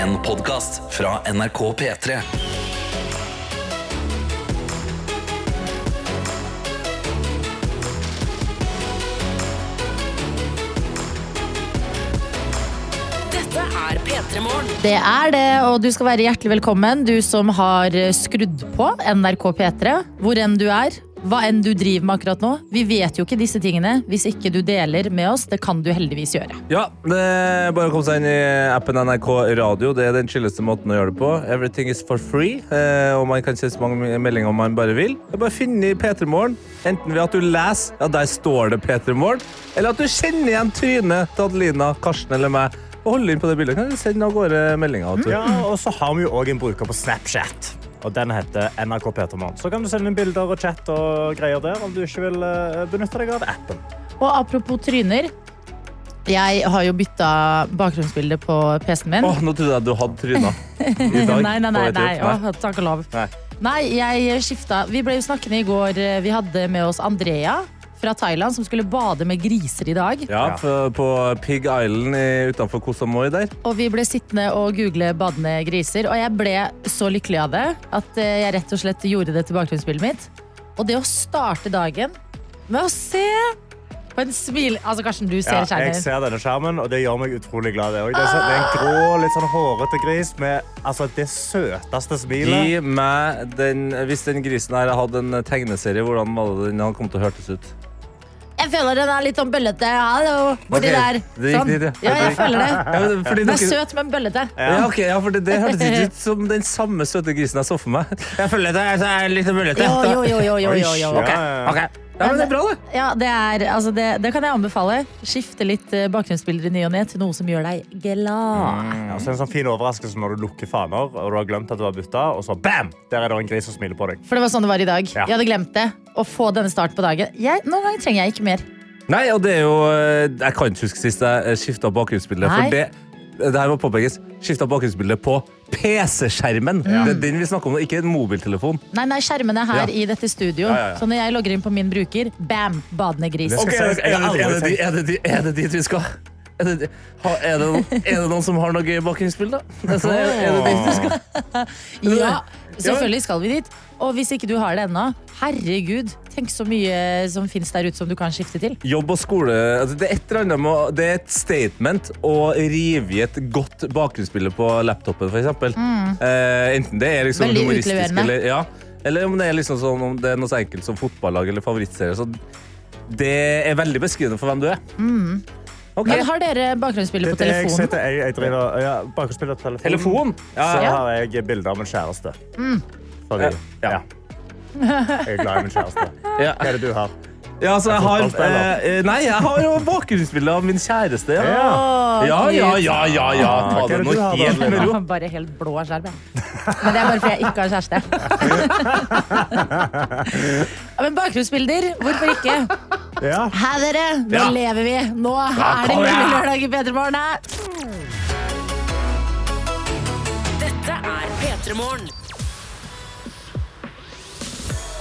En podkast fra NRK P3. Dette er P3 Morgen. Det er det, og du skal være hjertelig velkommen, du som har skrudd på NRK P3, hvor enn du er. Hva enn du driver med akkurat nå. Vi vet jo ikke disse tingene hvis ikke du deler med oss. Det kan du heldigvis gjøre. Ja, det er bare å komme seg inn i appen NRK Radio. Det er den chilleste måten å gjøre det på. Everything is for free, eh, og man kan se så mange meldinger om man bare vil. Det er bare å finne i P3 Morgen, enten ved at du leser, ja, der står det P3 Morgen, eller at du kjenner igjen trynet til Adelina, Karsten eller meg, og holder inn på det bildet. Kan du sende av gårde du. Ja, og så har vi jo òg en bruker på Snapchat. Og Den heter NRK Petermann. Så kan du sende inn bilder og chat og greier der om du ikke vil eh, benytte deg av appen. Og apropos tryner. Jeg har jo bytta bakgrunnsbilde på PC-en min. Åh, nå trodde jeg du hadde tryna. I dag. Nei, nei, nei. nei. Åh, takk og lov. Nei. Nei, jeg skifta. Vi ble jo snakkende i går. Vi hadde med oss Andrea fra Thailand som skulle bade med griser i dag. Ja, på, på Pig Island i- utenfor Koh Samui der. Og vi ble sittende og google badende griser, og jeg ble så lykkelig av det at eh, jeg rett og slett gjorde det til bakgrunnsbildet mitt. Og det å starte dagen med å se på en smil Altså, Karsten, du ser Ja, jeg ser denne skjermen, og det gjør meg utrolig glad. Det, det, er, så, det er en grå, litt sånn hårete gris med altså, det søteste smilet. Gi meg den, Hvis den grisen her hadde en tegneserie, hvordan hadde den kommet til å hørtes ut? Jeg føler den er litt sånn bøllete. Hallo, borti okay. der. det Sånn. dit, ja. Ja, jeg føler det. Ja, men fordi Den er søt, men bøllete. Ja, okay, ja, for det, det hørtes ikke ut som den samme søte grisen jeg så for meg. Jeg føler det er litt bøllete. Jo, jo, jo, jo, jo, jo, jo. Ok, Ja, men det er bra, det. Ja, det, er, altså det, det kan jeg anbefale. Skifte litt eh, bakgrunnsbilder i ny og ne til noe som gjør deg glad. Ja, så en sånn fin overraskelse når du lukker faner og du har glemt at du har bytta, og så bam! Der er det en gris som smiler på deg. For det var sånn det var i dag. Ja. Jeg hadde glemt det. Å få denne starten på dagen. Jeg, noen ganger trenger jeg ikke mer. Nei, og det er jo eh, Jeg kan ikke huske sist jeg skifta bakgrunnsbilde. Nei. For det, det her må påpekes. Skifta bakgrunnsbilde på PC-skjermen. Det er den vi snakker om, ikke en mobiltelefon. Nei, nei, skjermen er her Ja. i dette studio. Ja, ja, ja. Så når jeg logger inn på min bruker, bam, badende gris. Er, det, dit vi skal? Er det, er, det, noen- er det noen som har noe gøy bakgrunnsbilde? Altså, er, er det dit vi skal? Ja, selvfølgelig skal vi dit. Og hvis ikke du har det ennå, herregud, tenk så mye som fins der ute som du kan skifte til. Jobb og skole altså det, er et eller annet med, det er et statement å rive i et godt bakgrunnsbilde på laptopen, f.eks. Eh, enten det er liksom Mm. Veldig humoristisk eller, ja, eller om det er liksom sånn, om det er noe så enkelt som fotballag eller favorittserie. Så det er veldig beskrivende for hvem du er. Ok. Men har dere bakgrunnsbilde på er jeg, telefonen? jeg, jeg driver ja, på telefonen. Telefon? Ja, Så har jeg bilde av min kjæreste. Fordi, Ja. ja. Jeg er glad i min kjæreste. Ja. Hva er det du har? Ja, altså, jeg har, eh, eh, nei, jeg har jo bakgrunnsbilde av min kjæreste. Ja, Ja. Ja, ja. ja, ja, ja. Ta det nå helt med ro. Bare helt blå skjerm, jeg. Men det er bare fordi jeg ikke har kjæreste. Ja, Men bakgrunnsbilder, hvorfor ikke? Ja. Hæ, dere? Nå Ja. lever vi. Nå er det lille lørdag i P3 Morgen. Dette er P3 Morgen.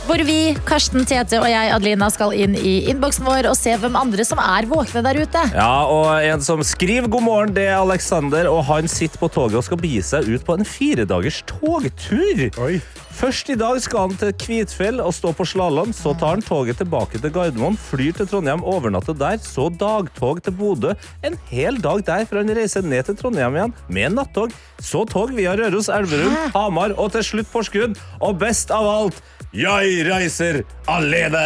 Hvor vi, Karsten Tete og jeg, Adelina, skal inn i innboksen vår og se hvem andre som er våkne der ute. Ja, og En som skriver god morgen, det er Alexander. og Han sitter på toget og skal begi seg ut på en firedagers togtur. Oi. Først i dag skal han til Kvitfjell og stå på slalåm. Så tar han toget tilbake til Gardermoen, flyr til Trondheim, overnatter der. Så dagtog til Bodø. En hel dag der før han reiser ned til Trondheim igjen med nattog. Så tog via Røros, Elverum, Hamar og til slutt Porsgrunn. Og best av alt, jeg reiser alene!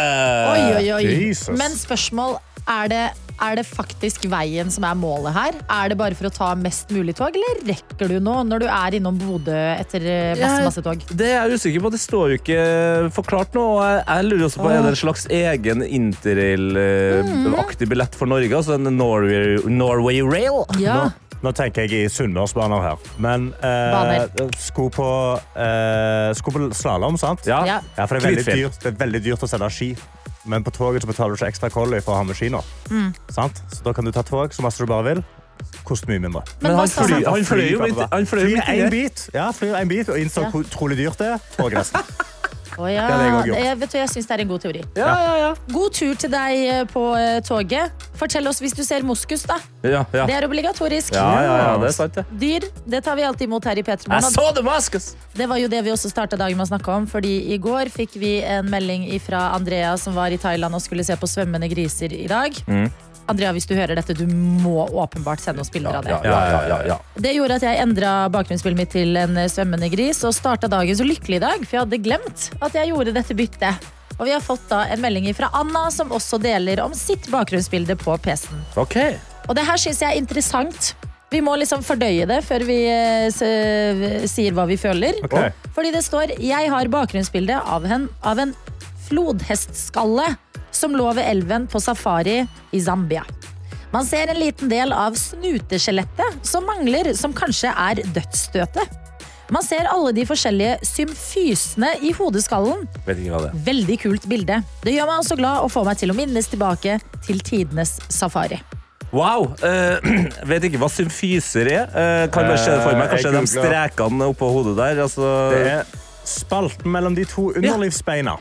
Oi, oi, oi. Jesus. Men spørsmål, er det, er det faktisk veien som er målet her? Er det bare for å ta mest mulig tog, eller rekker du noe når du er innom Bodø etter eh, masse, masse tog? Det er jeg usikker på. Det står jo ikke forklart nå. og Jeg, jeg lurer også på, Er det en slags egen interrail-aktig billett for Norge? Altså en Norway, Norway Rail? Ja. Nå, nå tenker jeg i Sunnmørsbaner her. Men eh, sko på, eh, sko på slalåm, sant? Ja. Ja. Ja, for det er, veldig dyrt, det er veldig dyrt å selge ski. Men på toget så betaler du ikke ekstra kolli for å ha med ski nå. Mm. Sant? Så da kan du ta tog så masse du bare vil. Koster mye mindre. Men han fly- han? fløy jo midt- han fløy jo Flyr i det. bit, ja, flyr en bit og innså Ja. hvor utrolig dyrt det er. Tog resten. Å ja. Det jeg. Jeg, vet du, jeg syns det er en god teori. Ja, ja, ja. God tur til deg eh, på uh, toget. Fortell oss hvis du ser moskus, da. ja, ja. Det er obligatorisk. ja, ja, ja det er sant. Dyr, det tar vi alltid imot her i P3 Jeg Morgen. Det var jo det vi også starta dagen med å snakke om. Fordi i går fikk vi en melding fra Andrea som var i Thailand og skulle se på svømmende griser i dag. Mm. Andrea, hvis du hører dette, du må åpenbart sende oss bilder av det. Ja, ja, ja. Det gjorde at jeg endra bakgrunnsbildet mitt til en eh, svømmende gris og starta dagen så lykkelig i dag, for jeg hadde glemt at jeg gjorde dette byttet. Og vi har fått da en melding fra Anna, som også deler om sitt bakgrunnsbilde på PC-en. Okay. Og det her syns jeg er interessant. Vi må liksom fordøye det før vi eh, s- sier hva vi føler. Okay. Fordi det står 'Jeg har bakgrunnsbilde av av en flodhestskalle som lå ved elven på safari i Zambia'. Man ser en liten del av snuteskjelettet som mangler, som kanskje er dødsstøtet. Man ser alle de forskjellige symfysene i hodeskallen. Vet ikke hva det er. Veldig kult bilde. Det gjør meg også glad og får meg til å minnes tilbake til tidenes safari. Wow! Uh, vet ikke hva symfyser er. Uh, kan bare se det for meg. Kanskje Eh, de strekene oppå hodet der. Altså, Det er spalten mellom de to underlivsbeina.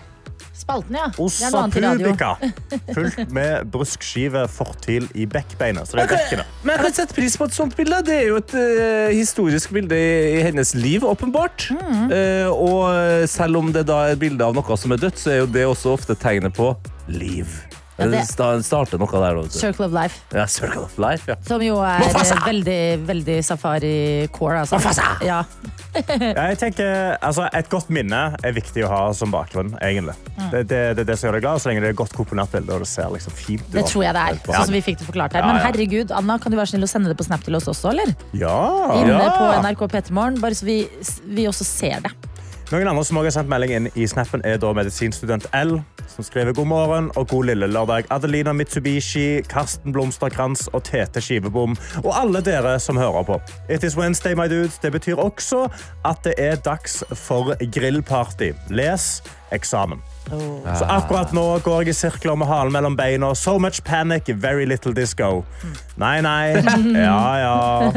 Spalten, ja. Er Ossa pubica. Fullt med bruskskive fortil i bekkbeinet. Så det er bekkene. Men jeg kan sette pris på et sånt bilde. Det er jo et uh, historisk bilde i, i hennes liv, åpenbart. Mm. Uh, og selv om det da er bilde av noe som er dødt, så er jo det også ofte tegnet på liv. Ja, det- det starter noe der. Circle of Life. Ja, Circle of Life, ja. Som jo er Mufasa! veldig, veldig safari-core. Altså. Mufasa! Ja. Ja, jeg tenker, altså, et godt minne er viktig å ha som bakgrunn. egentlig. Mm. Det, det, det det som gjør deg glad, så lenge det er godt komponert bilde. og det ser liksom fint ut. Det tror jeg det er. Sånn som vi fikk det forklart her. Men herregud, Anna, kan du være snill å sende det på Snap til oss også, eller? Ja. Inne Ja. på NRK P3morgen, bare så vi, vi også ser det. Noen andre som også har sendt melding inn i snappen, er da medisinstudent L, som skriver god morgen og god lille lørdag. Adelina Mitsubishi, Karsten Blomsterkrans og Tete Skivebom. Og alle dere som hører på. It is Wednesday, my dudes. Det betyr også at det er dags for grillparty. Les eksamen. Så akkurat nå går jeg i sirkler med halen mellom beina. So much panic, very little disco. Nei, nei. Ja, ja.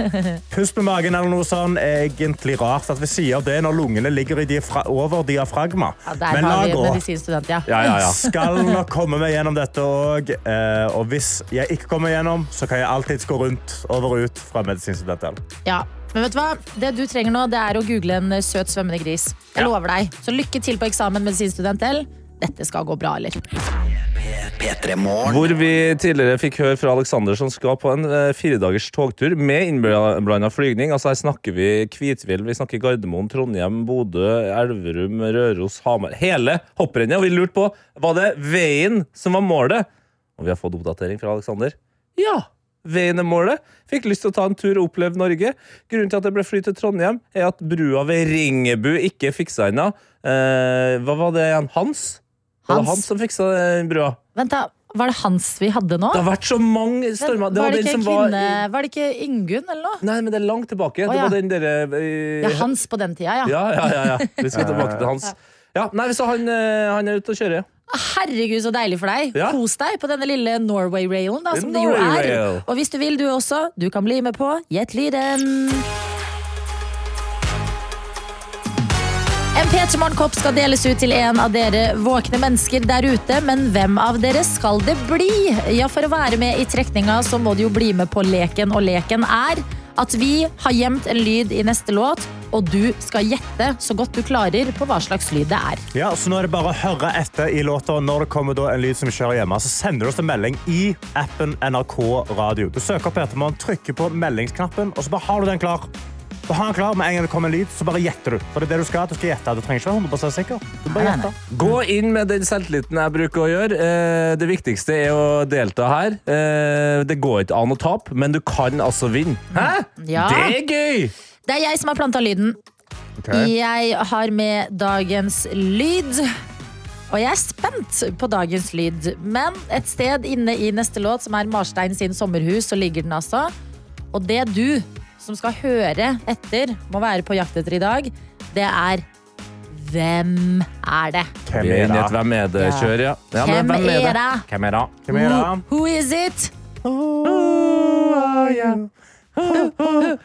Pust med magen eller noe sånn er egentlig rart at vi sier det når lungene ligger i diafra over diafragma. Ja, der Men la gå. medisinstudent, ja. Ja, ja, ja. Skal nok komme meg gjennom dette òg. Og hvis jeg ikke kommer gjennom, så kan jeg alltids gå rundt over og ut fra medisinstudenten. ja. Men vet du hva? Det du trenger nå, det er å google en søt svømmende gris. Jeg Ja. lover deg. Så lykke til på eksamen, medisinstudent L. Dette skal gå bra, eller? Hvor vi tidligere fikk høre fra Alexander som skal på en eh, firedagers togtur med innblanda flygning. Altså Her snakker vi Kvitfjell, vi snakker Gardermoen, Trondheim, Bodø, Elverum, Røros, Hamar. Hele hopprennet. Og vi lurte på var det veien som var målet. Og vi har fått oppdatering fra Alexander. Ja, veien er målet. Fikk lyst til å ta en tur og oppleve Norge. Grunnen til at det ble fly til Trondheim, er at brua ved Ringebu ikke fiksa ennå. Eh, hva var det igjen? Hans? Var det Hans. han som fiksa den brua? Vent, da. Var det Hans vi hadde nå? Det har vært så mange stormer. Det var, var det ikke kvinne... var var det ikke Ingunn eller noe? Nei, men det er langt tilbake. Det ja. var den derre uh... Ja, Hans på den tida, ja. ja, ja, ja, ja. Vi skal tilbake til hans. Ja, nei, så han, eh, han er ute og kjører. Herregud, så deilig for deg. Ja. Kos deg på denne lille Norway-railen, da, som det jo er. Og hvis du vil, du også, du kan bli med på Gjett lyden. En P3 Morgenkopp skal deles ut til en av dere våkne mennesker der ute, men hvem av dere skal det bli? Ja, For å være med i trekninga så må du jo bli med på leken, og leken er at vi har gjemt en lyd i neste låt, og du skal gjette så godt du klarer på hva slags lyd det er. Ja, så nå er det bare å høre etter i låta. Når det kommer da en lyd som kjører hjemme, så sender du oss en melding i appen NRK Radio. Du søker på Petermann, trykker på meldingsknappen, og så bare har du den klar. Så har den klar med en gang det kommer en lyd, så bare gjetter du. For det er det du skal. Du skal gjette. Du trenger ikke være 100 sikker. Du bare gjetter. Gå inn med den selvtilliten jeg bruker å gjøre. Eh, Det viktigste er å delta her. Eh, Det går ikke an å tape, men du kan altså vinne. Hæ? Ja. Det er gøy! Det er jeg som har planta lyden. Okay. Jeg har med dagens lyd. Og jeg er spent på dagens lyd. Men et sted inne i neste låt, som er Marstein sin sommerhus, så ligger den altså. Og det du som skal høre etter, må være på jakt etter i dag, det er Hvem er det? Hvem er det? Hvem er det-kjør, ja. ja. hvem, Hvem er det? Hvem er det? Hvem er det? who is it? Begynner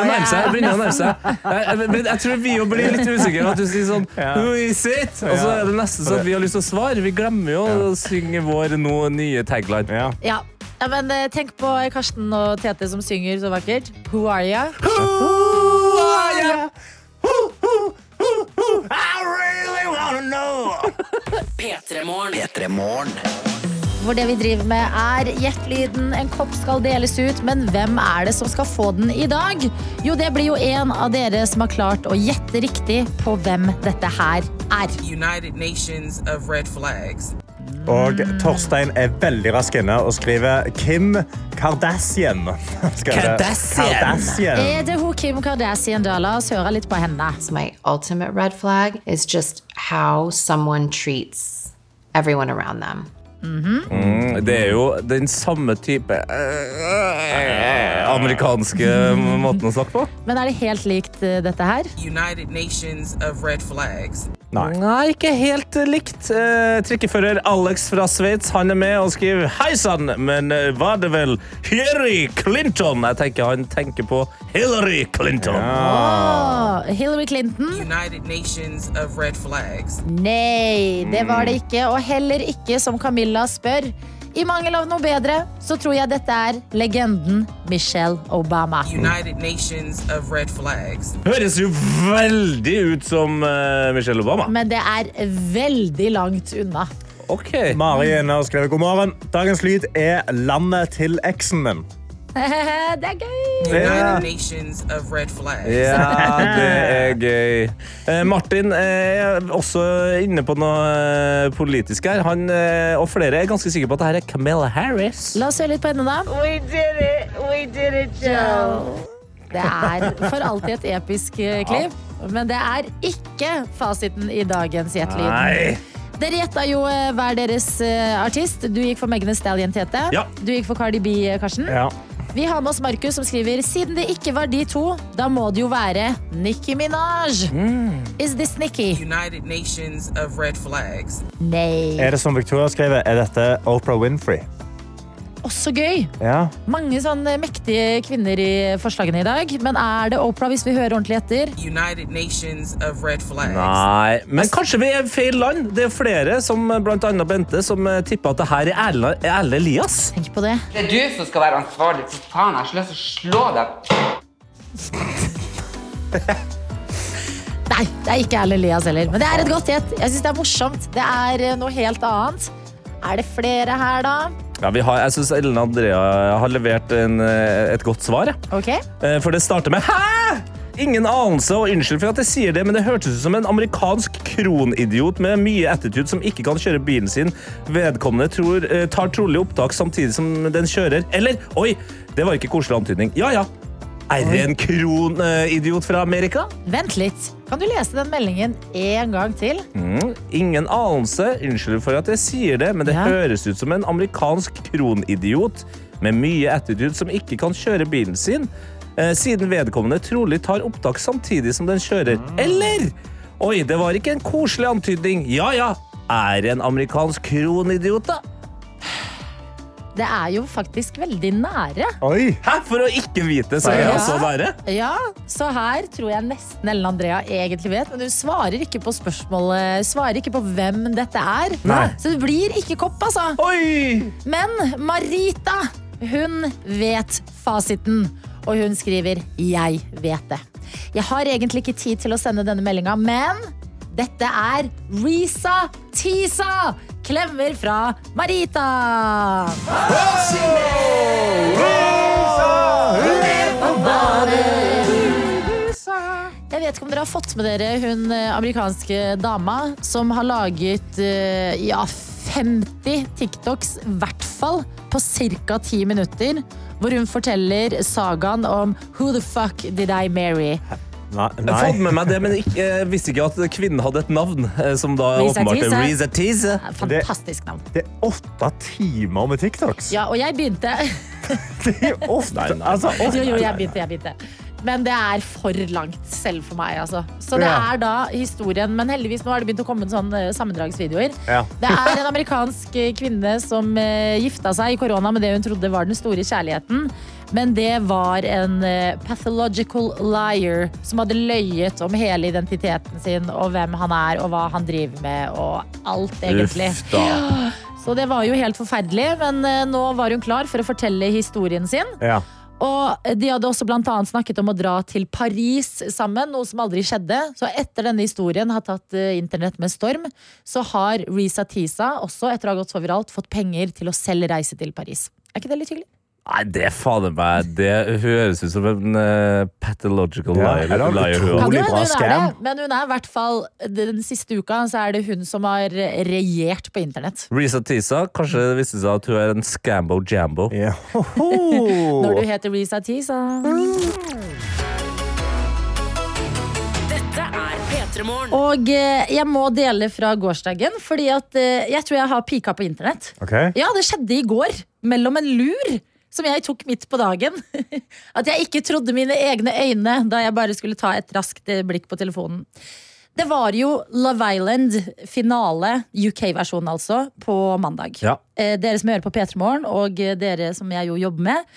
å nærme seg. begynner å nærme seg. Jeg, jeg, jeg tror vi jo blir litt usikre. At du sier sånn Who is it? Og så er det nesten sånn at vi har lyst til å svare. Vi glemmer jo å synge vår nå nye tagline. Ja. Ja. ja, men eh, tenk på Karsten og Tete som synger så vakkert. Who are ya? P3 Morgen. P3 Morgen. Hvor det vi driver med er Gjettelyden. En kopp skal deles ut, men hvem er det som skal få den i dag? Jo, det blir jo en av dere som har klart å gjette riktig på hvem dette her er. United Nations of Red Flags. Og Torstein er veldig rask inne og skriver Kim Kardashian. Kardashian. Kardashian. Er det hun Kim Kardashian da? La oss høre litt på henne. So my ultimate red flag is just how someone treats everyone around them. Det er jo den samme type øh, amerikanske måten å snakke på. Men er det helt likt eh, dette her? United Nations of Red Flags. Nei. Nei, ikke helt likt. Eh, trikkefører Alex fra Sveits han er med og skriver Hei sann, men eh, var det vel Hillary Clinton? Jeg tenker han tenker på Hillary Clinton. Åh, Hillary Clinton? United Nations of Red Flags. Nei, det var det ikke. Og heller ikke som Camilla spør. I mangel av noe bedre så tror jeg dette er legenden Michelle Obama. United Nations of Red Flags. Høres jo veldig ut som eh, Michelle Obama. Men det er veldig langt unna. Ok. Mari er skrevet god morgen. Dagens lyd er landet til eksen min. det er gøy! United Nations of Red Flags. Ja, det er gøy. Eh, Martin er også inne på noe eh, politisk her. Han eh, og flere er ganske sikre på at dette er Camilla Harris. La oss høre litt på henne, da. We did it! We did it, Joe! Det er for alltid et episk klipp. Ja. Men det er ikke fasiten i dagens Gjettelyd. Dere gjetta jo eh, hver deres eh, artist. Du gikk for Megan Thee Stallion, Tete. Ja. Du gikk for Cardi B, eh, Karsten. Ja. Vi har med oss Markus som skriver Siden det ikke var de to, da må det jo være Nicki Minaj. Is this Nicki? United Nations of Red Flags. Nei. Er det som Victoria skriver, er dette Oprah Winfrey? Også gøy. Ja. Mange sånne mektige kvinner i forslagene i dag. Men er det Oprah, hvis vi hører ordentlig etter? United Nations of Red Flags. Nei, men kanskje vi er i feil land. Det er flere, som bl.a. blant annet Bente, som eh, tipper at det her er Erle, Erle Elias. Tenk på det. Det er du som skal være ansvarlig. For faen, jeg har ikke lyst til å slå deg. Nei, det er ikke Erlend Elias heller. Men det er et godt gjett. Jeg synes det er morsomt. Det er eh, noe helt annet. Er det flere her, da? Ja, vi har, jeg syns Ellen Andrea har levert en, eh, et godt svar. jeg. Ok. Eh, For det starter med Hæ?! Ingen anelse, og unnskyld for at jeg sier det, men det hørtes ut som en amerikansk kronidiot med mye attitude som ikke kan kjøre bilen sin. Vedkommende tror, eh, tar trolig opptak samtidig som den kjører. Eller oi, det var ikke koselig antydning. Ja ja. Er det en kronidiot fra Amerika? Vent litt. Kan du lese den meldingen en gang til? Mm, ingen anelse. Unnskyld for at jeg sier det, men det Ja. høres ut som en amerikansk kronidiot med mye attitude som ikke kan kjøre bilen sin, eh, siden vedkommende trolig tar opptak samtidig som den kjører. Eller Oi, det var ikke en koselig antydning. Ja ja. Er en amerikansk kronidiot, da? Det er jo faktisk veldig nære. Oi! Hæ? For å ikke vite, så er Ja. jeg så nære? Ja, så her tror jeg nesten Ellen Andrea egentlig vet, men hun svarer ikke på spørsmålet, svarer ikke på hvem dette er. Nei. Så det blir ikke kopp, altså. Oi! Men Marita, hun vet fasiten. Og hun skriver 'Jeg vet det'. Jeg har egentlig ikke tid til å sende denne meldinga, men dette er Risa Tisa! Klemmer fra Marita. Jeg vet ikke om dere har fått med dere hun eh, amerikanske dama som har laget eh, ja, 50 TikToks, i hvert fall på ca. 10 minutter, hvor hun forteller sagaen om Who the fuck did I marry? Nei. Jeg har fått med meg det, men ikke, jeg visste ikke at kvinnen hadde et navn. eh, Som da Risa åpenbart er Tisa. Fantastisk navn. Det er åtte timer med TikToks. Ja, og jeg begynte Det er åtte, altså, Jo, åtte. jo, jeg begynte, jeg begynte. Men det er for langt selv for meg, altså. Så det Ja. er da historien. Men heldigvis nå har det begynt å komme sånne eh, sammendragsvideoer. Ja. Det er en amerikansk eh, kvinne som gifta seg i korona med det hun trodde var den store kjærligheten. Men det var en eh, pathological liar som hadde løyet om hele identiteten sin og hvem han er og hva han driver med og alt, egentlig. Så det var jo helt forferdelig, men eh, nå var hun klar for å fortelle historien sin. Ja. Og de hadde også blant annet snakket om å dra til Paris sammen, noe som aldri skjedde. Så etter denne historien har tatt eh, internett med storm, så har Risa Tisa også, etter å ha gått så viralt, fått penger til å selv reise til Paris. Er ikke det litt hyggelig? Nei, det fader meg Det høres ut som en uh, pathological Ja, liar. er liar hun utrolig? Kan det bra hun er scam. men hun er i hvert fall Den siste uka så er det hun som har regjert på internett. Risa Tisa, kanskje det viste seg at hun er en scambo jambo. Ja. Når du heter Risa Tisa. Dette P3 Og eh, jeg må dele fra gårsdagen, fordi at eh, jeg tror jeg har pika på internett. Okay. Ja, det skjedde i går. Mellom en lur som jeg tok midt på dagen. At jeg ikke trodde mine egne øyne da jeg bare skulle ta et raskt eh, blikk på telefonen. Det var jo Love Island finale, UK-versjon altså, på mandag. Ja. Eh, Dere som hører på P3 Morgen, og dere som jeg jo jobber med,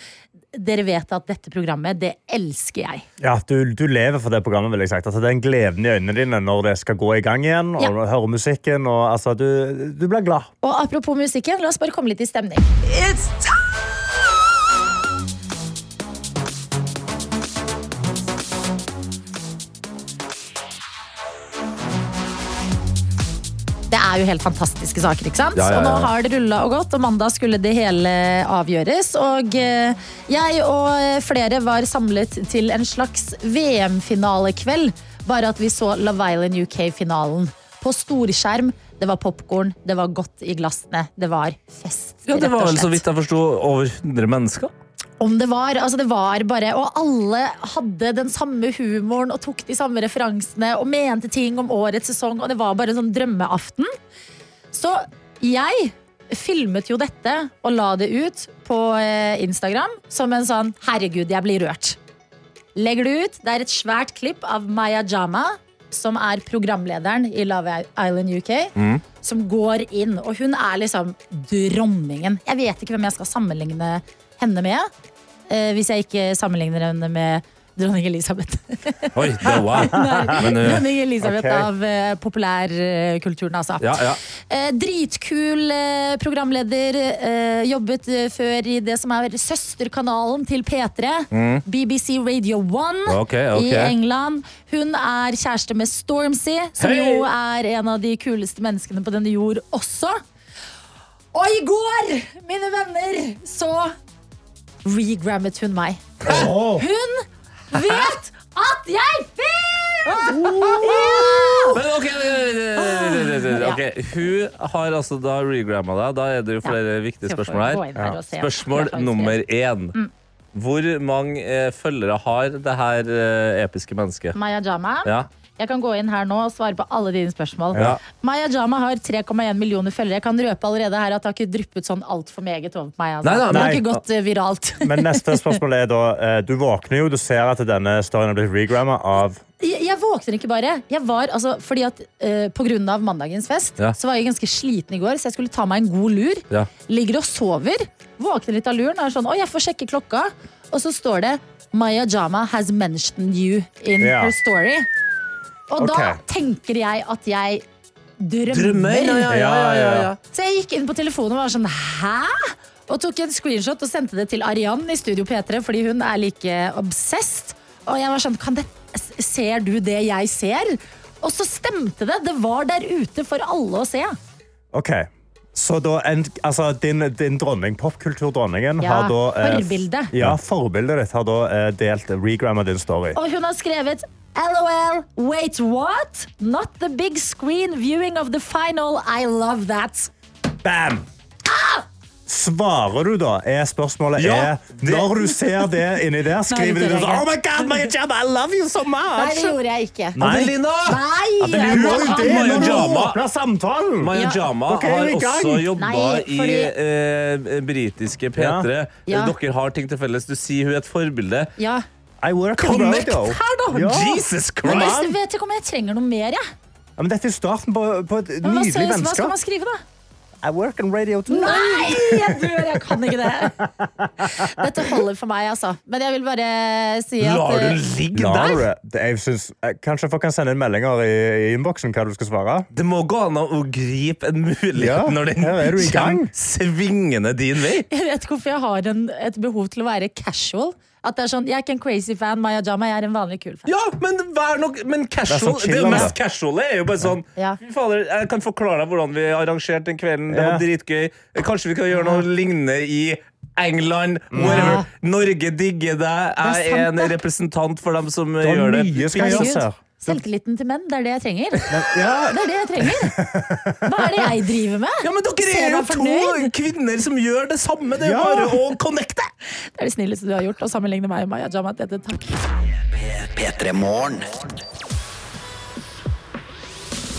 dere vet at dette programmet, det elsker jeg. Ja, du, du lever for det programmet, vil jeg sagt. Altså, det er en gleden i øynene dine når det skal gå i gang igjen. Og Ja. høre musikken. Og, altså, du, du blir glad. Og apropos musikken, la oss bare komme litt i stemning. Det er jo helt fantastiske saker, ikke sant? Ja, ja, ja. Og nå har det rulla og gått, og mandag skulle det hele avgjøres. Og eh, jeg og eh, flere var samlet til en slags VM-finalekveld. Bare at vi så Love Island UK-finalen på storskjerm. Det var popkorn, det var godt i glassene, det var fest. Ja, det var vel så vidt jeg forsto over 100 mennesker. Om det var, altså det var bare Og alle hadde den samme humoren og tok de samme referansene og mente ting om årets sesong, og det var bare en sånn drømmeaften. Så jeg filmet jo dette og la det ut på eh, Instagram som en sånn 'herregud, jeg blir rørt'. Legger det ut. Det er et svært klipp av Maya Jama, som er programlederen i Love Island UK, som går inn. Og hun er liksom dronningen. Jeg vet ikke hvem jeg skal sammenligne henne med. Eh, hvis jeg ikke sammenligner henne med dronning Elisabeth. Oi, det var Men, uh, dronning Elisabeth okay. av eh, populærkulturen, altså. ja, ja. Eh, dritkul eh, programleder. Eh, jobbet eh, før i det som er søsterkanalen til P3. BBC Radio 1 okay, okay. i England. Hun er kjæreste med Stormzy, som hey! jo er en av de kuleste menneskene på denne jord også. Og i går, mine venner, så regrammet hun meg. Hun vet at jeg fins! Men ok, ok, Hun har altså da regramma deg. Da er det jo flere viktige spørsmål her. Spørsmål nummer én. Hvor mange eh, følgere har det her eh, episke mennesket? Maya Jama. Ja. Jeg kan gå inn her nå og svare på alle dine spørsmål. Ja. Maya Jama har 3,1 millioner følgere. Jeg kan røpe allerede her at det har ikke dryppet sånn altfor meget over på meg. Altså. Nei, nei, det har nei. ikke gått uh, viralt. Men neste spørsmål er da eh, Du våkner jo, du ser at denne storyen har blitt regramma av Jeg, jeg våkner ikke bare. Jeg var, altså, fordi at uh, På grunn av mandagens fest Ja. Så var jeg ganske sliten i går, så jeg skulle ta meg en god lur. Ja. Ligger og sover. Våkner litt av luren. Og er sånn, å, jeg får sjekke klokka. Og så står det Maya Jama has mentioned you in Ja. her story. Og da Ok. tenker jeg at jeg drømmer. Drømmer? Ja, ja, ja, ja, ja, ja. Så jeg gikk inn på telefonen og var sånn Hæ? Og tok en screenshot og sendte det til Arian i Studio P3, fordi hun er like obsessed. Og jeg var sånn kan det, Ser du det jeg ser? Og så stemte det. Det var der ute for alle å se. OK. Så da en, altså, din, din dronning, popkulturdronningen, Ja, har da eh. Ja, forbildet ditt har da eh, delt regramma din story. Og hun har skrevet LOL, wait what? Not the big screen viewing of the final. I love that. Bam! Svarer du, da? Er spørsmålet Ja, er, det- Når du ser det inni der, skriver du sånn Oh my God, Maya Jama, I love you so Nei, much! det gjorde jeg ikke. Nei. Adelina! Nei! Adelina. ha- det når du åpner samtalen! Maya Ja. Jama Ok, er har også jobba fordi... i eh, britiske P3. Ja. Dere har ting til felles. Du sier hun er et forbilde. Ja. I work on Connect radio. her, da! Ja. Jesus Christ! jeg vet ikke om jeg trenger noe mer. Jeg. Ja, men dette er starten på, på et nydelig Hva, vennskap. hva skal man skrive, da? I work on radio too. Nei, jeg dør, jeg kan ikke det. Dette holder for meg, altså. Men jeg vil bare si at Lar du eh, ligge Lar der? du det? Jeg synes, eh, kanskje folk kan sende inn meldinger i, i innboksen hva du skal svare? Det må gå an å gripe en mulighet Ja, når den er kommer svingende din vei. Jeg vet ikke hvorfor jeg har en, et behov til å være casual. At det er sånn, Jeg er ikke en crazy fan, Maya Jama, jeg er en vanlig kul fan. Ja, men vær nok Men Det casual, det, chill, mest da. casuale er jo bare sånn Ja. Fader, Jeg kan forklare deg hvordan vi arrangerte den kvelden. Det var dritgøy. Kanskje vi kan gjøre noe lignende i England. Whatever. Norge digger deg. Jeg er Jeg er en representant for dem som Det var gjør det. mye skal jeg gjøres her. Selvtilliten til menn, det er det jeg trenger. Ja, Det er det jeg trenger. Hva er det jeg driver med? Ja, men Dere er jo to kvinner som gjør det samme. Det er Ja. bare å connecte. Det er det snilleste du har gjort, å sammenligne meg og Maya Jama. Dette, takk. P3 Morgen.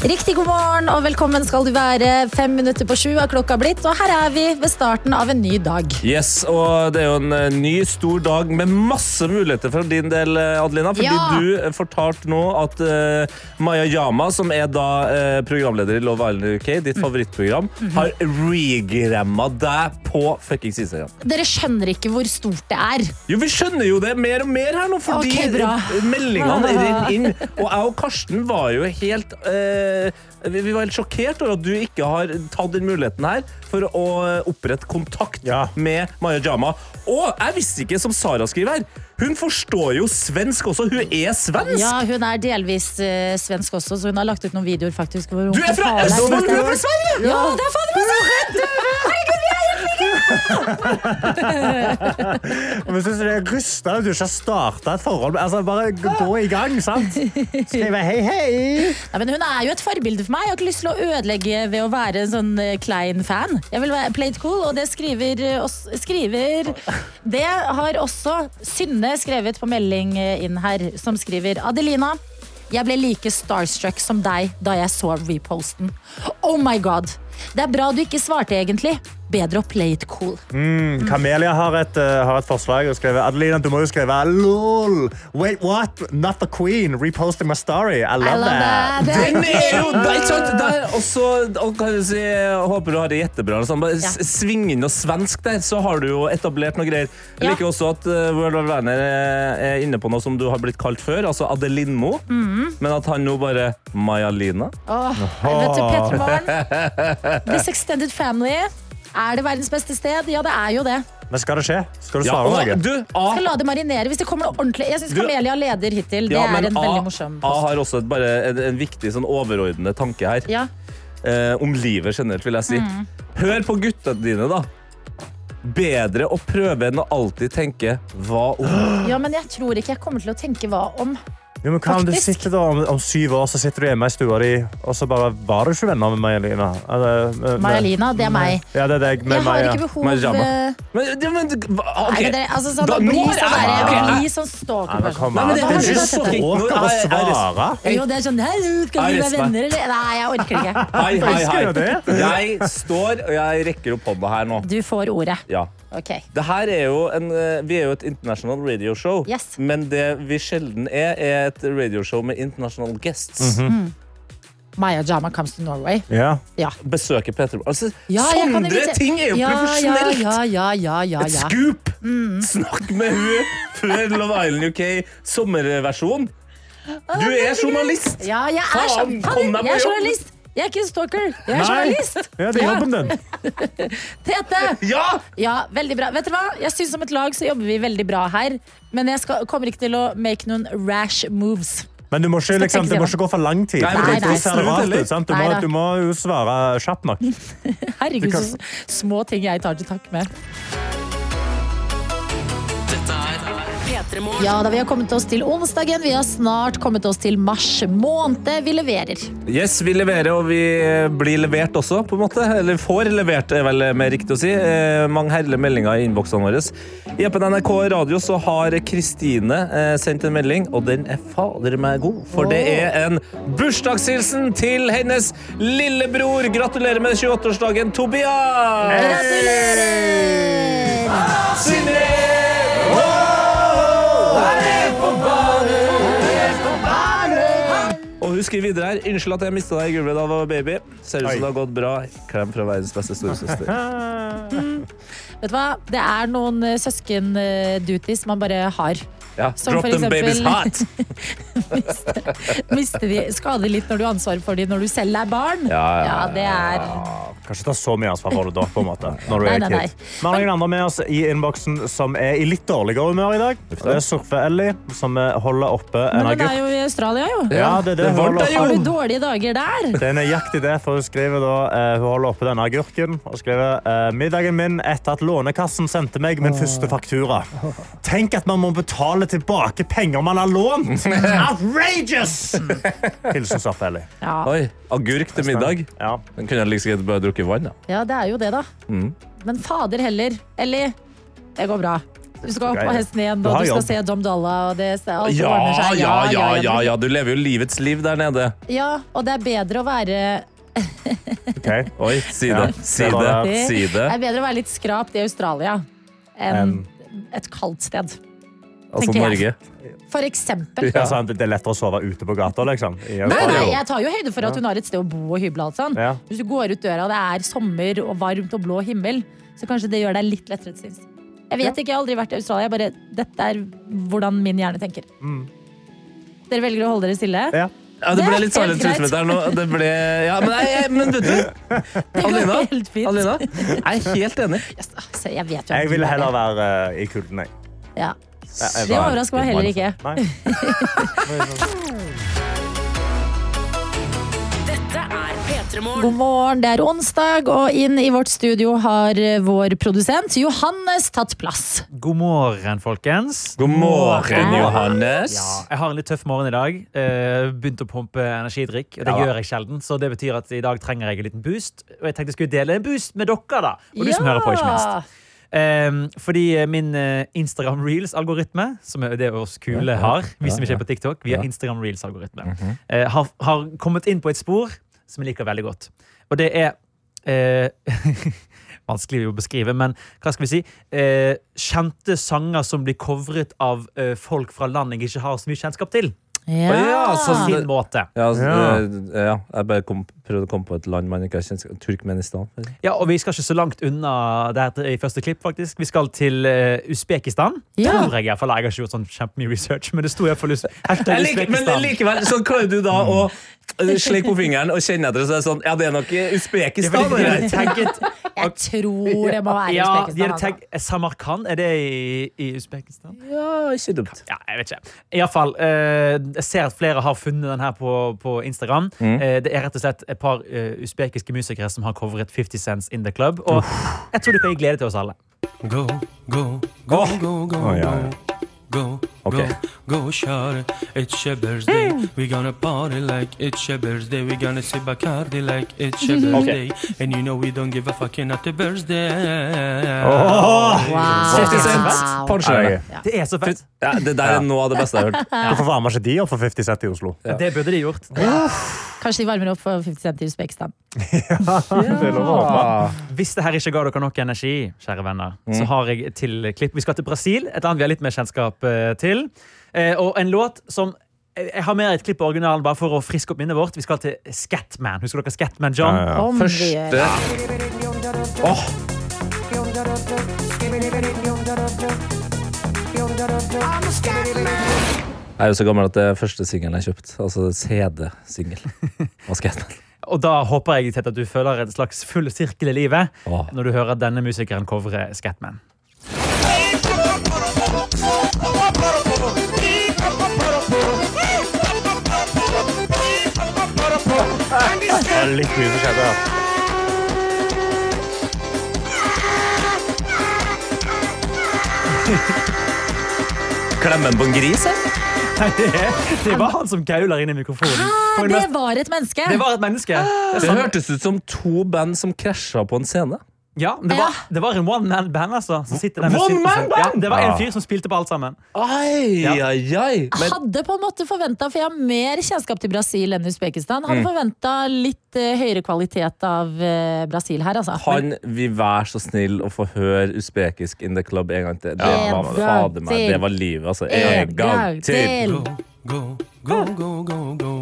Riktig god morgen og velkommen skal du være. Fem minutter på sju har klokka blitt, og her er vi ved starten av en ny dag. Yes, og Det er jo en eh, ny, stor dag med masse muligheter for din del, eh, Adelina. Fordi Ja. du eh, fortalte nå at uh, Maya Yama, som er da uh, programleder i Love Island UK, ditt Mm. favorittprogram, Mhm. har regramma deg på fuckings Instagram. Dere skjønner ikke hvor stort det er. Jo, Vi skjønner jo det mer og mer her nå, fordi okay, meldingene renner inn. Og jeg og Karsten var jo helt eh, vi vi var helt sjokkert over at du ikke har tatt den muligheten her for å eh, opprette kontakt Ja. med Maya Jama. Og jeg visste ikke, som Sara skriver her, hun forstår jo svensk også. Hun er svensk! Ja, Hun er delvis uh, svensk også, så hun har lagt ut noen videoer faktisk. Hvor hun Du er fra Østfold! Du er fra Sverige! Ja, det er fader meg så Men synes det er rystende at du ikke har startet et forhold. Altså, bare gå i gang, sant? Skrive hei, hei. Ja, hun er jo et forbilde for meg. Jeg har ikke lyst til å ødelegge ved å være en sånn eh, klein fan. Jeg vil være played cool, og det skriver, eh, skriver Det har også Synne skrevet på melding eh, inn her, som skriver Adelina. Jeg ble like starstruck som deg da jeg så reposten. Oh my god! Det er bra du ikke svarte, egentlig. Bedre å play it cool. Kamelia har et, uh, har et forslag og skriver Adelina, du må jo skrive LOL. Wait, what? Not the queen. Reposting my story. I love, I love that. that. Den er jo er? Der, og så og kan jeg si, jeg håper du har det jettebra. Liksom. Bare Ja. Sving inn noe svensk der, så har du jo etablert noe greier. Jeg Ja. liker også at uh, World of Werner er inne på noe som du har blitt kalt før, altså Adelinmo. Mhm. Men at han nå bare Maja-Lina. Oh, vet du, Petter Morgen. This extended family. Er det verdens beste sted? Ja, det er jo det. Men skal det skje? Skal du svare ja, noe? du, A, skal la det marinere hvis det kommer noe ordentlig. Jeg syns Kamelia leder hittil. Det ja, er en A, veldig morsom A har også et, bare en, en viktig sånn overordnet tanke her. Ja. eh, om livet generelt, vil jeg si. Mm. Hør på gutta dine, da. Bedre å prøve enn å alltid tenke 'hva om'? ja, men jeg tror ikke jeg kommer til å tenke hva om. Jo, men hva om du sitter da, om, om syv år så sitter du hjemme i stua di, og så bare var du ikke venner med Maja-Lina? Maja-Lina, det er meg. Ja, det er deg. Med Jeg har Maja. ikke behov eh, Men, ja, men, hva- ok. Nei, men det, altså, sånn, Da- nå er sånn, der, jeg- bli sånn stalker Ja, men Nei, men det er Det ikke så stalking. å svare. Jo, det er sånn Hei, skal vi være venner, eller? Nei, jeg orker ikke. Hei, hei, det. hei. Jeg står og jeg rekker opp hånda her nå. Du får ordet. Ja. Okay. Det er en, eh, vi er jo et internasjonalt radioshow, Yes. men det vi sjelden er, er et radioshow med international guests. Maya Jama comes to Norway. Ja. Ja. Besøker Peter altså, Ja, Sånne ting er jo ja, profesjonelt! Ja, ja, ja, ja, Et scoop! Mm. Snakk med hun før Love Island UK sommerversjon. Du er journalist! Ja, jeg er, Faen, kom deg på jeg er jobb. Jeg er ikke en stalker. Jeg er Nei. journalist. ja, det er jobben din. Tete! Ja! Ja, veldig bra. Vet dere hva? Jeg synes Som et lag så jobber vi veldig bra her. Men jeg skal, kommer ikke til å make noen rash moves. Men du må ikke, liksom, det må ikke gå for lang tid. Nei, nei, nei. rart sant? Du, må, du må jo svare kjapt nok. Herregud, så små ting jeg tar til takk med. Ja, da Vi har kommet oss til onsdagen. Vi har snart kommet oss til mars måned. Vi leverer. Yes, vi leverer, og vi blir levert også, på en måte. Eller får levert, er vel mer riktig å si. Eh, mange herlige meldinger i innboksene våre. I appen NRK Radio så har Kristine eh, sendt en melding, og den er fader meg god. For det er en bursdagshilsen til hennes lillebror. Gratulerer med 28-årsdagen, Tobias! Gratulerer! Og Du skriver videre her. Unnskyld at jeg mista deg i gulvet da jeg var baby. Ser ut som det har gått bra. Klem fra verdens beste storesøster. Vet du hva? Det er noen uh, søsken-duties man bare har. Ja. Som Drop for them babies hot! hot! miste de, skader litt når du har ansvar for dem når du selv er barn. Ja, ja, Ja, det er Kanskje ta så mye ansvar for det da, på en måte. Når du Nei, er nei, kid. Vi har noen andre med oss i innboksen som er i litt dårligere humør i dag. Det er Surfe Ellie som eh, holder oppe en Men hun er jo i Australia, jo. Ja, det er det. Det Hun holder der. Har du dårlige dager der? Det er nøyaktig det, for hun skriver da eh, Hun holder oppe denne agurken og skriver eh, middagen min etter at Lånekassen sendte meg min første faktura. Tenk at man må betale tilbake penger man har lånt! Outrageous! Hilsen Surfe Ellie. Ja. Oi, agurk til middag. Ja. Den kunne jeg like liksom bare drukket vann. da. ja, det er jo det, da. Mm. Men fader heller. Ellie, det går bra. Du skal opp på hesten igjen, og du skal se Dom Dalla. og det alt Ja, ordner seg. ja, ja, ja, ja. Du lever jo livets liv der nede. Ja, og det er bedre å være Ok. Oi, si Ja, det. Si det. Si Det det. er bedre å være litt skrapt i Australia enn et kaldt sted. Altså Norge. For eksempel. Ja. Altså, det er lettere å sove ute på gata, liksom. Nei, nei, jeg tar jo høyde for at hun har et sted å bo og hyble. sånn. Ja. Hvis du går ut døra og det er sommer og varmt og blå himmel, så kanskje det gjør deg litt lettere til sinns. Jeg vet ikke, jeg har aldri vært i Australia. Jeg Bare, dette er hvordan min hjerne tenker. Dere velger å holde dere stille? Ja. Ja, det ble litt silent treatment der nå. Det ble Ja, men, nei, men vet du helt fint. Jeg er helt enig. Yes, altså, jeg vet jo at Jeg ville er heller være eh, i kulden, jeg. Ja. Det overrasker meg heller ikke. Dette er P3 God morgen, det er onsdag, og inn i vårt studio har vår produsent Johannes tatt plass. God morgen, folkens. God morgen, Morgen. Johannes. Ja, jeg har en litt tøff morgen i dag. Eh, begynt å pumpe energidrikk. og Det Ja. gjør jeg sjelden, så det betyr at i dag trenger jeg en liten boost. Og jeg tenkte jeg skulle dele en boost med dere, da. Og du som hører på, ikke minst. Eh, fordi min eh, Instagram Reels-algoritme, som er det oss kule har, vi som ikke er på TikTok, vi har Instagram Reels-algoritme, eh, har, har kommet inn på et spor som jeg liker veldig godt. Og det er eh, Vanskelig å beskrive, men hva skal vi si? Eh, kjente sanger som blir covret av eh, folk fra land jeg ikke har så mye kjennskap til. Ja. På sin måte. Ja, altså, Ja. eh, ja, jeg bare kom, prøvde å komme på et land man ikke har kjent Turkmenistan. Ja, og vi skal ikke så langt unna det her i første klipp, faktisk. Vi skal til uh, Usbekistan. Ja. Tror jeg, hvert fall. jeg har ikke gjort sånn kjempemye research, men det sto iallfall Usbekistan. Jeg liker, men likevel så klarer du da å slikke på fingeren og kjenne etter, så er det sånn Ja, det er nok i Ja, Usbekistan. fordi de tagget, Jeg tror det må være ja, Usbekistan. Samarkand. Er det i, i Usbekistan? Ja, ikke dumt. Ja, jeg vet ikke. Iallfall. Uh, jeg ser at flere har funnet den her på, på Instagram. Eh, det er rett og slett et par uh, usbekiske musikere som har covret 50 Cents In The Club. Og jeg tror det kan gi glede til oss alle. Go, go, go, go, go, Å, ja, ja. Go. Go, go, go, shawty. It's your birthday. We gonna party like it's your birthday. We gonna sip Bacardi like it's your birthday. And you know we don't give a fucking at the birthday. Wow. 50 Cent. Punchline. Ja. Det er så fett. Ja, det der er noe av det beste jeg har hørt. Hvorfor varmer ikke de opp for 50 Cent i Oslo? Det burde de gjort. Kanskje de varmer opp for 50 Cent i Usbekistan. Det er lov. Hvis det her ikke ga dere nok energi, kjære venner, så har jeg til klipp. Vi skal til Brasil, et land vi har litt mer kjennskap eh, til. Eh, og en låt som eh, Jeg har med et klipp av originalen bare for å friske opp minnet vårt. Vi skal til Scatman. Husker dere Scatman John? Ja, ja. Første Åh, Jeg er jo så gammel at det er første singelen jeg kjøpt. Altså CD-singel. av Scatman. Og da håper jeg at du føler en slags full sirkel i livet oh. når du hører denne musikeren covre Scatman. Det er litt mye som skjedde. Klemmen på en gris, her? Nei, det, det var han som gauler inn i mikrofonen. Hæ, Det var et menneske! det var et menneske. Det er Det hørtes ut som to band som krasja på en scene. Ja, det var, det var en one man band, altså. Som der med One man band? Ja, det var en fyr som spilte på alt sammen. Ai, Ja. ai, ai. Men Hadde på en måte forventa, for jeg har mer kjennskap til Brasil enn Usbekistan, hadde forventa litt uh, høyere kvalitet av uh, Brasil her, altså. kan vi være så snill å få høre usbekisk In The Club en gang til? Det En var, fader meg, det var livet, altså. En En gang gang til. til. Go, go, go, go, go,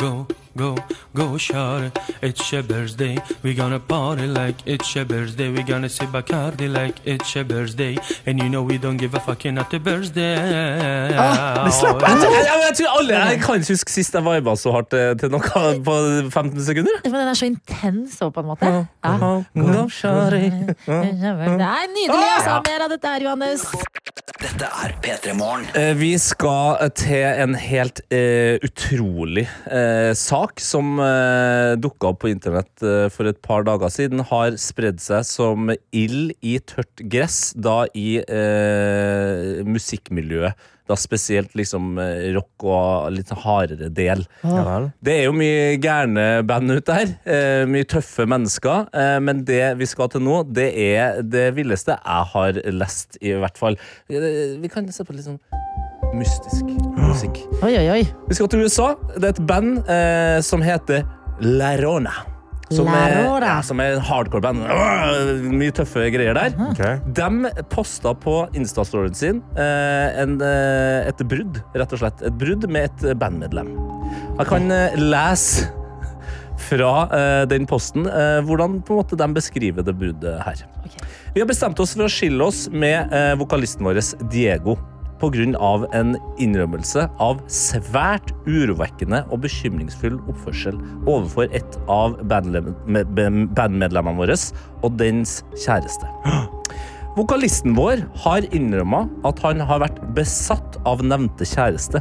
go. Go, go, shawty. It's your birthday. We gonna party like it's your birthday. We gonna sip Bacardi like it's your birthday. And you know we don't give a fucking at the birthday. Jeg, jeg, jeg tror alle Jeg kan ikke huske sist jeg viba så hardt eh, til noe på 15 sekunder. Men den er så intens òg, på en måte. Ja. Go, shawty. Det er nydelig! Altså. Mer av dette her, Johannes. Dette er P3 Morgen. Eh, Vi skal til en helt uh, utrolig uh, sak som eh, dukka opp på internett eh, for et par dager siden. Har spredd seg som ild i tørt gress, da i eh, musikkmiljøet. Da spesielt liksom eh, rock og litt hardere del. Ja vel. Det er jo mye gærne band ute her. Eh, mye tøffe mennesker. Eh, men det vi skal til nå, det er det villeste jeg har lest, i hvert fall. Eh, vi kan se på litt sånn mystisk musikk. Oi, oi, oi. Vi skal til USA. Det er et band eh, som heter Lerona. Som er, ja, som er en hardcore band. Mye tøffe greier der. Okay. De posta på Insta-storyen sin eh, en, eh, et brudd, rett og slett. Et brudd med et bandmedlem. Jeg kan eh, lese fra eh, den posten eh, hvordan på en måte de beskriver det bruddet her. Vi har bestemt oss for å skille oss med eh, vokalisten vår Diego pga. en innrømmelse av svært urovekkende og bekymringsfull oppførsel overfor et av bandmedlemmene våre og dens kjæreste. Vokalisten vår har innrømma at han har vært besatt av nevnte kjæreste,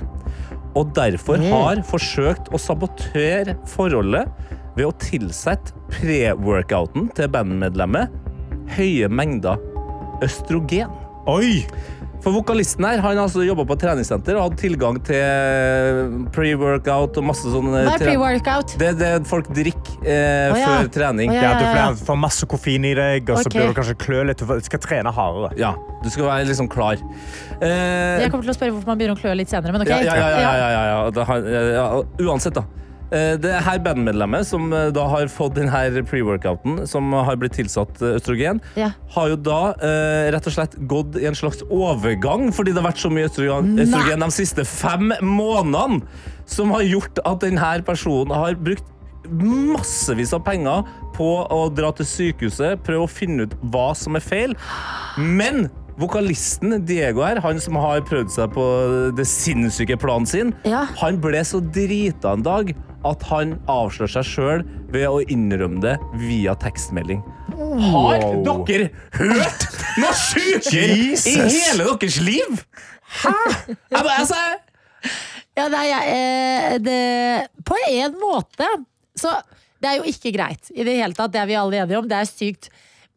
og derfor har forsøkt å sabotere forholdet ved å tilsette pre-workouten til bandmedlemmet høye mengder østrogen. Oi! For vokalisten her, han har altså jobba på treningssenter og hadde tilgang til pre-workout og masse sånne Hva er pre-workout? Det er det folk drikker eh, oh, ja. før trening. Oh, Ja, du ja, ja. får, får masse koffein i deg, og så blir du kanskje klø litt. Du skal trene hardere. Ja, du skal være liksom klar. Eh, Jeg kommer til å spørre hvorfor man begynner å klø litt senere, men ok. ja, ja, ja, ja, ja, ja, ja. Ja, Uansett, da. Eh, Det her bandmedlemmet som eh, da har fått denne pre-workouten, som har blitt tilsatt eh, østrogen, Ja. har jo da rett og slett gått i en slags overgang, fordi det har vært så mye østrogen, østrogen de siste fem månedene, som har gjort at denne personen har brukt massevis av penger på å dra til sykehuset, prøve å finne ut hva som er feil. Men vokalisten Diego her, han som har prøvd seg på det sinnssyke planen sin, Ja. han ble så drita en dag at han avslører seg sjøl ved å innrømme det via tekstmelding. Har dere hørt noe sjukere i hele deres liv?! Hæ?! Jeg bare, altså, Ja, nei, jeg, eh, det, på en måte Så det er jo ikke greit i det hele tatt. Det er vi alle enige om. Det er sykt.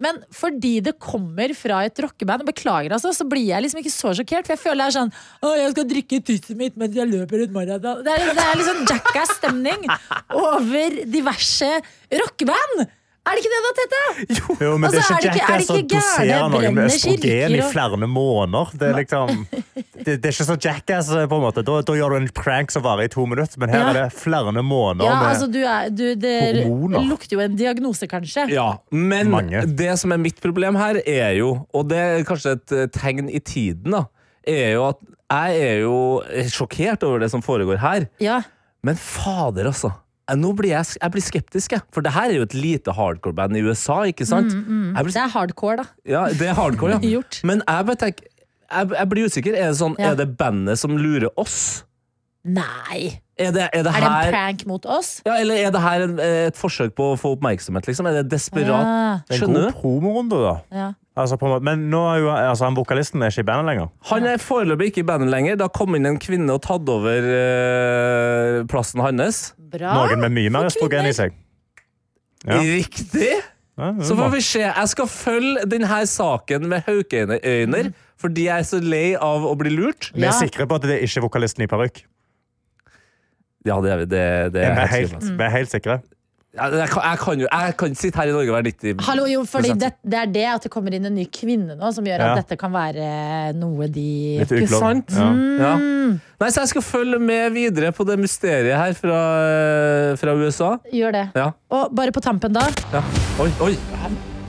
Men fordi det kommer fra et rockeband, beklager altså, så blir jeg liksom ikke så sjokkert. For jeg føler det er sånn Å, jeg skal drikke tisset mitt mens jeg løper ut maraton. Det er, det er liksom jackass-stemning over diverse rockeband! Er det ikke det da, Tete? Jo, men det er Altså, ikke er ikke- Jackass å dosere noen med østrogen i flere måneder. Det er liksom det, det er ikke så Jackass, på en måte. Da, da gjør du en prank som varer i to minutter, men her Ja. er det flere måneder Ja, med altså, du er, du, det hormoner. lukter jo en diagnose, kanskje. Ja, men Mange. det som er mitt problem her, er jo, og det er kanskje et eh, tegn i tiden, da, er jo at jeg er jo sjokkert over det som foregår her. Ja. Men fader, altså. Eh, Nå blir jeg, jeg blir skeptisk, jeg. For det her er jo et lite hardcore-band i USA, ikke sant? Jeg blir, Det er hardcore, da. ja, det er hardcore, ja. Gjort. Men jeg bare tenker jeg, jeg blir usikker. Er det sånn, Ja. er det bandet som lurer oss? Nei! Er det, er det Er det en prank mot oss? ja, Eller er det her en, et forsøk på å få oppmerksomhet? Liksom? Er det desperat? Ja, Skjønner du? en god promorunde, da. ja. Altså, på. Men nå er jo altså, han vokalisten er ikke i bandet lenger. Han er foreløpig ikke i bandet lenger. Da kom inn en kvinne og tatt over eh, plassen hans. Bra. Noen med mye mer østrogen i seg. Ja. Riktig! Ja, er Så får vi se. Jeg skal følge denne saken med haukeøyne, fordi jeg er så lei av å bli lurt. Vi er sikre på at det er ikke vokalisten i parykk. Ja, det er vi. Det, det Vi er er helt, vi er helt sikre. Jeg, kan, jeg, kan jo, jeg kan sitte her i Norge og være 90 Hallo, jo, fordi det, det er det at det kommer inn en ny kvinne nå, som gjør Ja. at dette kan være noe de Litt Ikke sant? Ja. Ja. Nei, så jeg skal følge med videre på det mysteriet her fra, fra USA. gjør det. Ja. Og bare på tampen, da. ja. Oi, oi.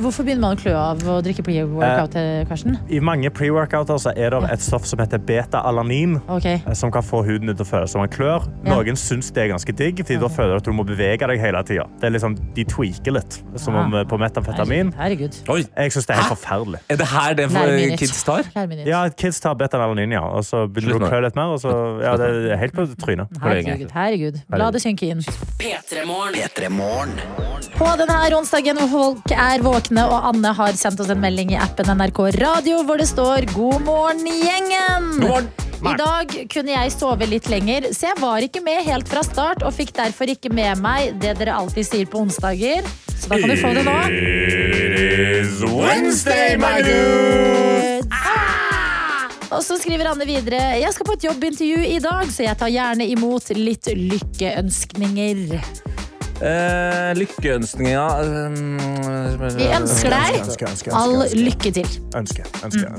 Hvorfor begynner man å klø av å drikke pre-workout, eh, Karsten? I mange pre-workouter er det et stoff som heter beta-alanin, Ok. eh, som kan få huden til å føles som en klør. Ja. Noen syns det er ganske digg, fordi da føler du at du må bevege deg hele tida. Det liksom, de tweaker litt, som Ah. om eh, på metamfetamin. Herregud. Oi, Jeg syns det er helt forferdelig. er det her det for kids tar? Ja, kids tar beta-alanin, ja, og så begynner du å med klø litt mer, og så ja, det er helt på trynet. Herregud, herregud. La det synke inn. P3morgen. P3 Morgen. På denne onsdagen hvor folk er våkne, og Anne har sendt oss en melding i appen NRK Radio hvor det står 'God morgen, gjengen'. God morgen. I dag kunne jeg sove litt lenger, så jeg var ikke med helt fra start og fikk derfor ikke med meg det dere alltid sier på onsdager. Så da kan du få det nå. Wednesday, my dudes! Og så skriver Anne videre Jeg skal på et jobbintervju i dag, så jeg tar gjerne imot litt lykkeønskninger. Eh, Lykkeønskninger eh, Vi ønsker deg Ønske, ønske, all ønske, all lykke til. Ønske.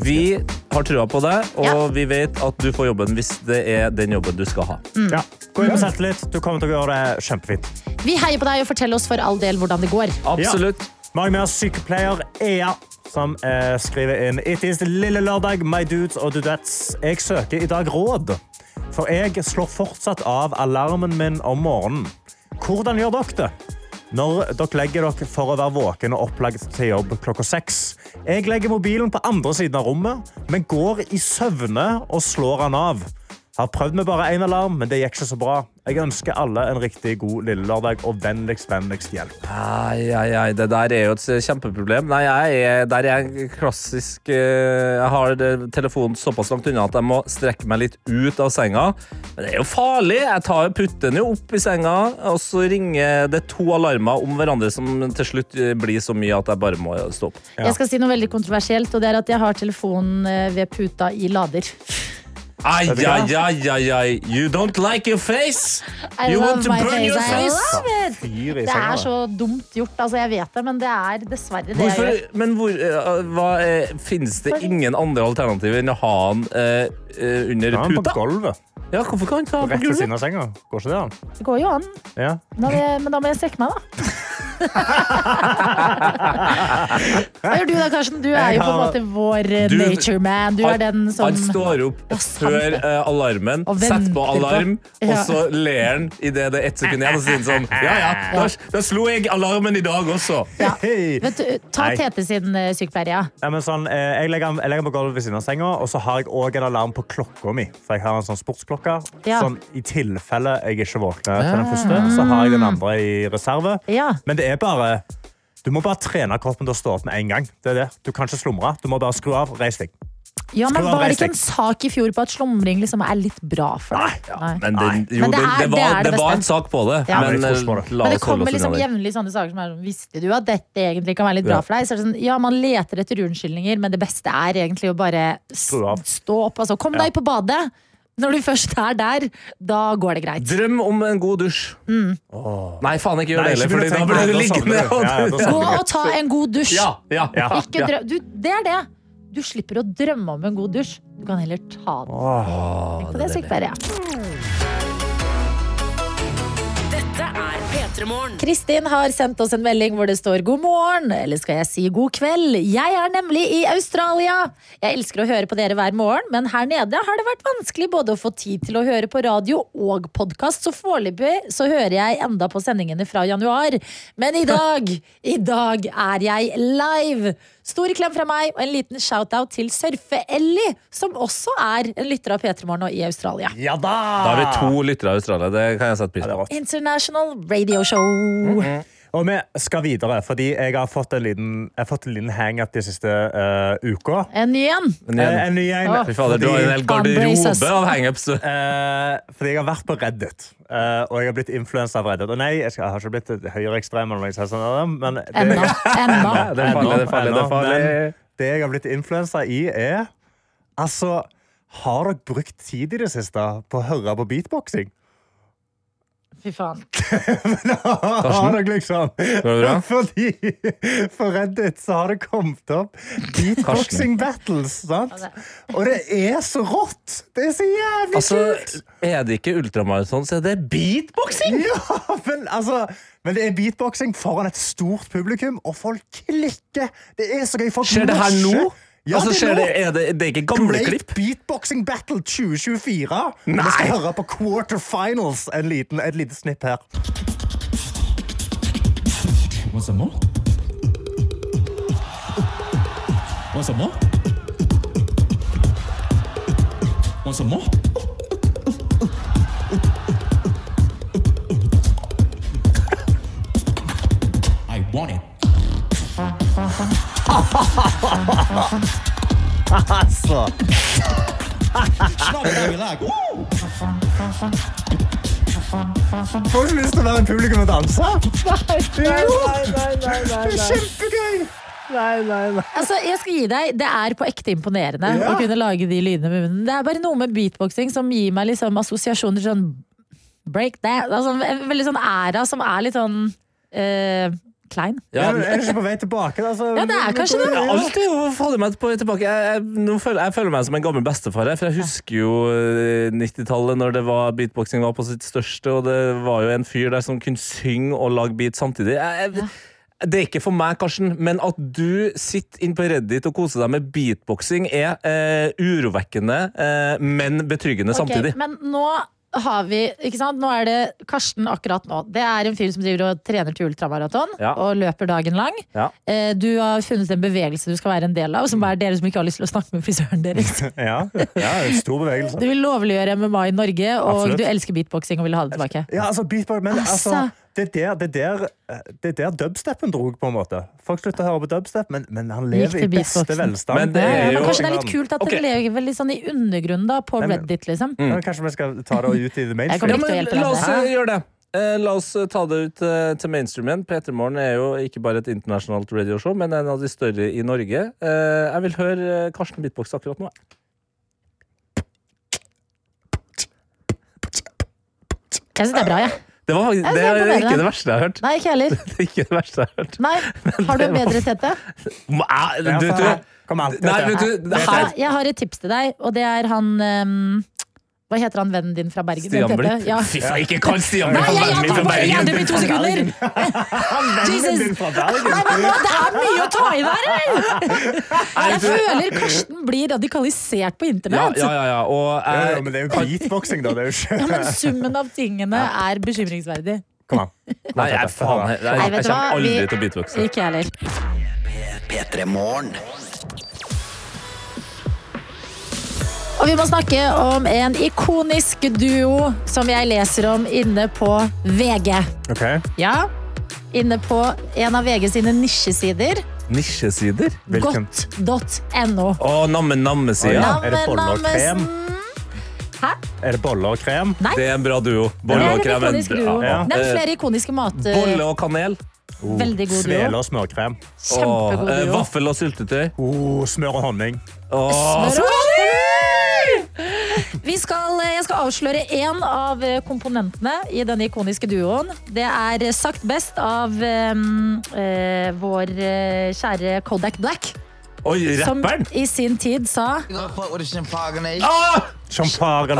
Vi har trua på deg, og Ja. vi vet at du får jobben hvis det er den jobben du skal ha. Ja. Gå inn og sett litt. Du kommer til å gjøre det kjempefint. Vi heier på deg og forteller oss for all del hvordan det går. Absolutt. Ja. Mange med oss sykepleier Ea, som eh, skriver inn It is lille lørdag, my dudes og dudettes. Jeg søker i dag råd, for jeg slår fortsatt av alarmen min om morgenen. Hvordan gjør dere det? Når dere legger dere for å være våken og opplagt til jobb klokka seks. Jeg legger mobilen på andre siden av rommet, men går i søvne og slår den av. Har prøvd med bare én alarm, men det gikk ikke så bra. Jeg ønsker alle en riktig god lille lørdag og vennligst, vennligst hjelp. Ai, ai, ai, det der er jo et kjempeproblem. Nei, jeg er, der er jeg klassisk eh, Jeg har telefonen såpass langt unna at jeg må strekke meg litt ut av senga. Men det er jo farlig. Jeg tar, putter den jo opp i senga, og så ringer det to alarmer om hverandre som til slutt eh, blir så mye at jeg bare må stå opp. Ja. Jeg skal si noe veldig kontroversielt, og det er at jeg har telefonen eh, ved puta i lader. Ai, ai, ai, ai, ai. You don't like your face? I You want to burn face. your I face? love it. Det er så dumt gjort, altså jeg vet det, men det er dessverre det Hvorfor, jeg gjør. men hvor, eh, hva, er, finnes det ingen andre alternativer enn å ha han eh, eh, under Ja, på puta? gulvet. Ja, hvorfor kan han? ikke ha gulvet? Rett ved siden av senga. Går ikke det an? Det går jo an, Ja. da jeg, men da må jeg strekke meg, da. Hva gjør du da, Karsten? Du er jo på en måte vår eh, Du- nature man. Du er den som Han står opp Ja, før eh, alarmen, setter på på på- alarm, Ja. og så ler han idet det er ett sekund igjen. Og sier sånn Ja, ja, da, da slo jeg alarmen i dag også. ja. Vet du, Ta Nei. Tete sin uh, sykepleier, ja. Ja, men sånn, uh, jeg, legger, jeg legger på gulvet ved siden av senga, og så har jeg også en alarm på klokka mi. For jeg har en sånn sportsklokke. Sånn, I tilfelle jeg ikke våkner til den første, så har jeg den andre i reserve. ja. Men det er bare Du må bare trene kroppen til å stå opp med en gang. Det er det. Du kan ikke slumre. Du må bare skru av. Reis deg. Ja, men Var det ikke en sak i fjor på at slumring liksom er litt bra for deg? Nei. Men, jo, Men det det, er- det, det var, er det var en sak på det. Ja. Men, Men det. la Men det kommer liksom jevnlig sånne saker som er sånn Visste du at dette egentlig kan være litt bra Ja. for deg? Så er det sånn, ja, man leter etter unnskyldninger, men det beste er egentlig å bare stå opp. Altså, kom deg på badet. Når du først er der, da går det greit. Drøm om en god dusj. Mm. Nei, faen, ikke gjør det heller, da blir du liggende. Gå og ta en god dusj. Ja, ja. Ja. Ikke drøm. du, det er det. Du slipper å drømme om en god dusj. Du kan heller ta den. Åh. Tenk på det, sykepleier. Ja. Kristin har sendt oss en melding hvor det står 'god morgen', eller skal jeg si 'god kveld'. Jeg er nemlig i Australia. Jeg elsker å høre på dere hver morgen, men her nede har det vært vanskelig både å få tid til å høre på radio og podkast, så foreløpig så hører jeg enda på sendingene fra januar. Men i dag, i dag er jeg live. Stor klem fra meg og en liten shout-out til Surfe-Elly, som også er en lytter av P3 Morgen og i Australia. Ja da! Da har vi to lyttere i Australia. Det kan jeg sette pris på. International Radio Show. Og vi skal videre, fordi jeg har fått en liten, jeg har fått en liten hangup de siste uh, uka. En ny en. Eh, en ny en. Fy fader, du har en hel garderobe av hangups. du. Eh, fordi jeg har vært på Reddit, uh, og jeg har blitt influensa av Reddit. Og nei, jeg, skal, jeg har ikke blitt høyreekstrem, eller men det, Ennå. Ennå. Det er farlig, det er farlig. Det er farlig. Det jeg har blitt influensa i, er Altså, har dere brukt tid i det siste på å høre på beatboxing? Fy faen. Har dere liksom? Fordi For Reddit så har det kommet opp beatboxing battles, sant? Og det er så rått! Det er så jævlig Altså, kult! er det ikke ultramaraton, så er det beatboxing! Ja, men altså men det er beatboxing foran et stort publikum, og folk klikker. Det er så gøy. Folk Skjer det her nå? Ja, altså, det er skjer det, er det, det er ikke gamle Great klipp? Beatboxing Battle 2024. Nei. Vi skal høre på quarterfinals. En liten, et lite snipp her. Want some more? Want some more? Want some more? I want it. Altså. Får du lyst til å være i publikum og danse? Nei, nei, nei, Det er kjempegøy! Altså, jeg skal gi deg, Det er på ekte imponerende Ja. å kunne lage de lydene med munnen. Det er bare noe med beatboxing som gir meg liksom assosiasjoner til sånn break that. Altså, en veldig sånn æra som er litt sånn eh, klein. Ja, er du ikke på vei tilbake? da? Så, Ja, det er kanskje det. Ja, alltid faller meg på tilbake. Jeg, jeg, nå føler, jeg føler meg som en gammel bestefar. For jeg husker jo eh, 90-tallet, når det var beatboxing var på sitt største, og det var jo en fyr der som kunne synge og lage beat samtidig. Jeg, jeg, Det er ikke for meg, Karsten, men at du sitter inn på Reddit og koser deg med beatboxing, er eh, urovekkende, eh, men betryggende okay, samtidig. Men nå har vi, ikke sant? Nå er det Karsten akkurat nå. Det er en fyr som driver og trener til ultramaraton Ja. og løper dagen lang. Ja. Eh, Du har funnet en bevegelse du skal være en del av, som er dere som ikke har lyst til å snakke med frisøren deres. Ja, ja stor bevegelse. Du vil lovliggjøre MMA i Norge, og Absolutt. du elsker beatboxing og vil ha det tilbake. Ja, altså, beatbox, men altså, Altså. Det, er der, det, er der, det er der dubstepen drog, på en måte. Folk slutter å høre på dubstep, men, men han lever i beste velstand. Men det Ja, er men kanskje det er litt kult at okay. det lever litt sånn i undergrunnen da, på Reddit, liksom. Ja, Kanskje vi skal ta det ut i the mainstream? Ja, la oss eh, gjøre det. Eh, la oss eh, ta det ut til til igjen. P3 Morgen er jo ikke bare et internasjonalt radioshow, men en av de større i Norge. Eh, jeg vil høre Karsten Bitbox akkurat nå. Jeg syns det er bra, jeg. Det, var, det er ikke det verste jeg har hørt. Nei, ikke heller. Det er ikke det verste jeg har hørt. Nei. Har du en bedre tete? Du, du, kommer alt nei, dette. du, her jeg har et tips til deg, og det er han ehm, Hva heter han vennen din fra Bergen? Stian? Blipp. Ja. Fy faen, ikke kall Stian Nei, Blipp for jeg, tar bare Bergen! det i to sekunder! Jesus. Nei, men nå, det er mye å ta i der! Nei, Jeg føler Karsten blir radikalisert på internett. ja, ja, ja. Og Ja, ja, men det er jo beatboxing, da. Det er jo Ja, men summen av tingene er bekymringsverdig. Kom an. Nei, jeg, faen, jeg, jeg, jeg, jeg kommer aldri til å beatboxe. Ikke jeg heller. Og vi må snakke om en ikonisk duo som jeg leser om inne på VG. Ok. Ja, inne på en av VG sine nisjesider. Nisjesider? Godt.no. Å, namme-namme-sida. Ja. Er det boller og krem? Hæ? Er det boller og krem? Nei. Det er en bra duo. Bolle og krem. en duo. ja. Det er Eh, flere ikoniske mater. Bolle og kanel. Veldig god Svele duo. og smørkrem. Kjempegod eh, duo. Vaffel og syltetøy. Oh, smør og honning. Oh, Smør og Vi skal, eh, jeg skal avsløre én av eh, komponentene i denne ikoniske duoen. Det er sagt best av um, uh, vår kjære Kodak Black. Oi, Som i sin tid sa Ah! Champagne!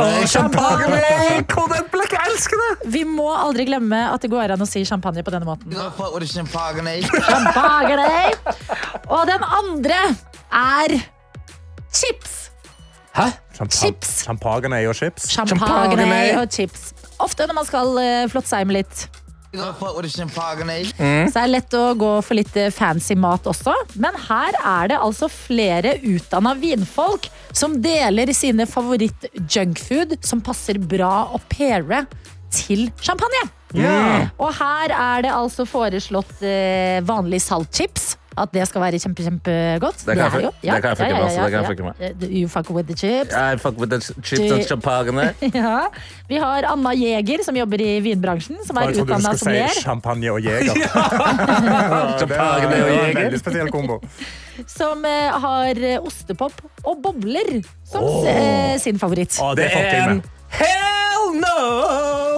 Kodak Black, jeg elsker det! Vi må aldri glemme at det går an å si champagne på denne måten. Champagne. Champagne! Og den andre er chips. Hæ? Chips. Champagne og chips. Champagne Champagne. og chips. Ofte når man skal uh, flottseime litt. Mm. Så det er lett å gå for litt eh, fancy mat også. Men her er det altså flere utdanna vinfolk som deler sine favoritt-junkfood som passer bra å paire til champagne. Og her er det altså foreslått eh, vanlig saltchips. At det skal være kjempe, kjempegodt. Det kan jeg det kan jeg fucke med, Ja, ja, ja. Eh, You fuck with the chips. I fuck with the chips and champagne. Ja. Vi har Anna Jæger, som jobber i vinbransjen. Som er Jeg trodde du utdanna skulle si champagne og jeger. Champagne og jeger. Veldig spesiell kombo. Som eh, har eh, ostepop og bobler som eh, sin favoritt. Oh, Det det er. Hell no!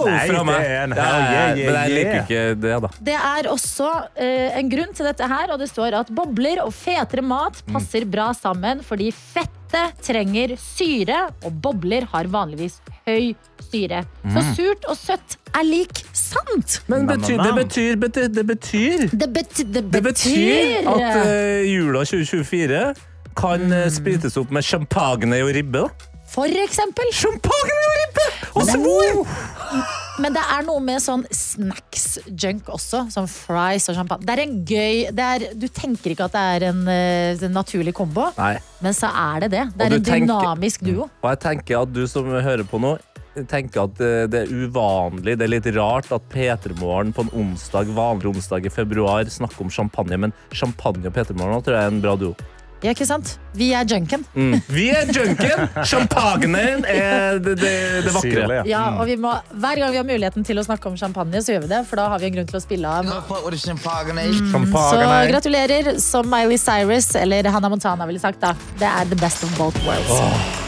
Nei, fra meg. det er en hell yeah, Men jeg liker ikke det, da. Det er også uh, en grunn til dette her, og det står at bobler og fetere mat passer bra sammen fordi fettet trenger syre, og bobler har vanligvis høy syre. Så Mm. surt og søtt er lik sant. Men betyr, det betyr, betyr, det betyr Det, bety det Det betyr betyr at uh, jula 2024 kan Mm. eh, sprites opp med champagne og ribbe. da. For eksempel. Champagne og ribbe! Og svor! Men det er noe med sånn snacks-junk også, som fries og champagne. Det er en gøy det er, Du tenker ikke at det er en, eh, en naturlig kombo, Nei. men så er det det. Det er en tenker- dynamisk duo. Og jeg tenker at du som hører på nå, tenker at eh, det er uvanlig, det er litt rart at P3 Morgen på en onsdag, vanlig onsdag i februar snakker om champagne, men champagne og P3 Morgen tror jeg er en bra duo. Ja, ikke sant? Vi er junken. Mm. Vi er junken! Champagnen er det, det, det vakre. Det, ja. ja, og må, hver gang vi har muligheten til å snakke om champagne, så gjør vi det. For da har vi en grunn til å spille av. Mm. Så gratulerer som Miley Cyrus, eller Hannah Montana ville sagt, da. Det er the best of both worlds. Oh.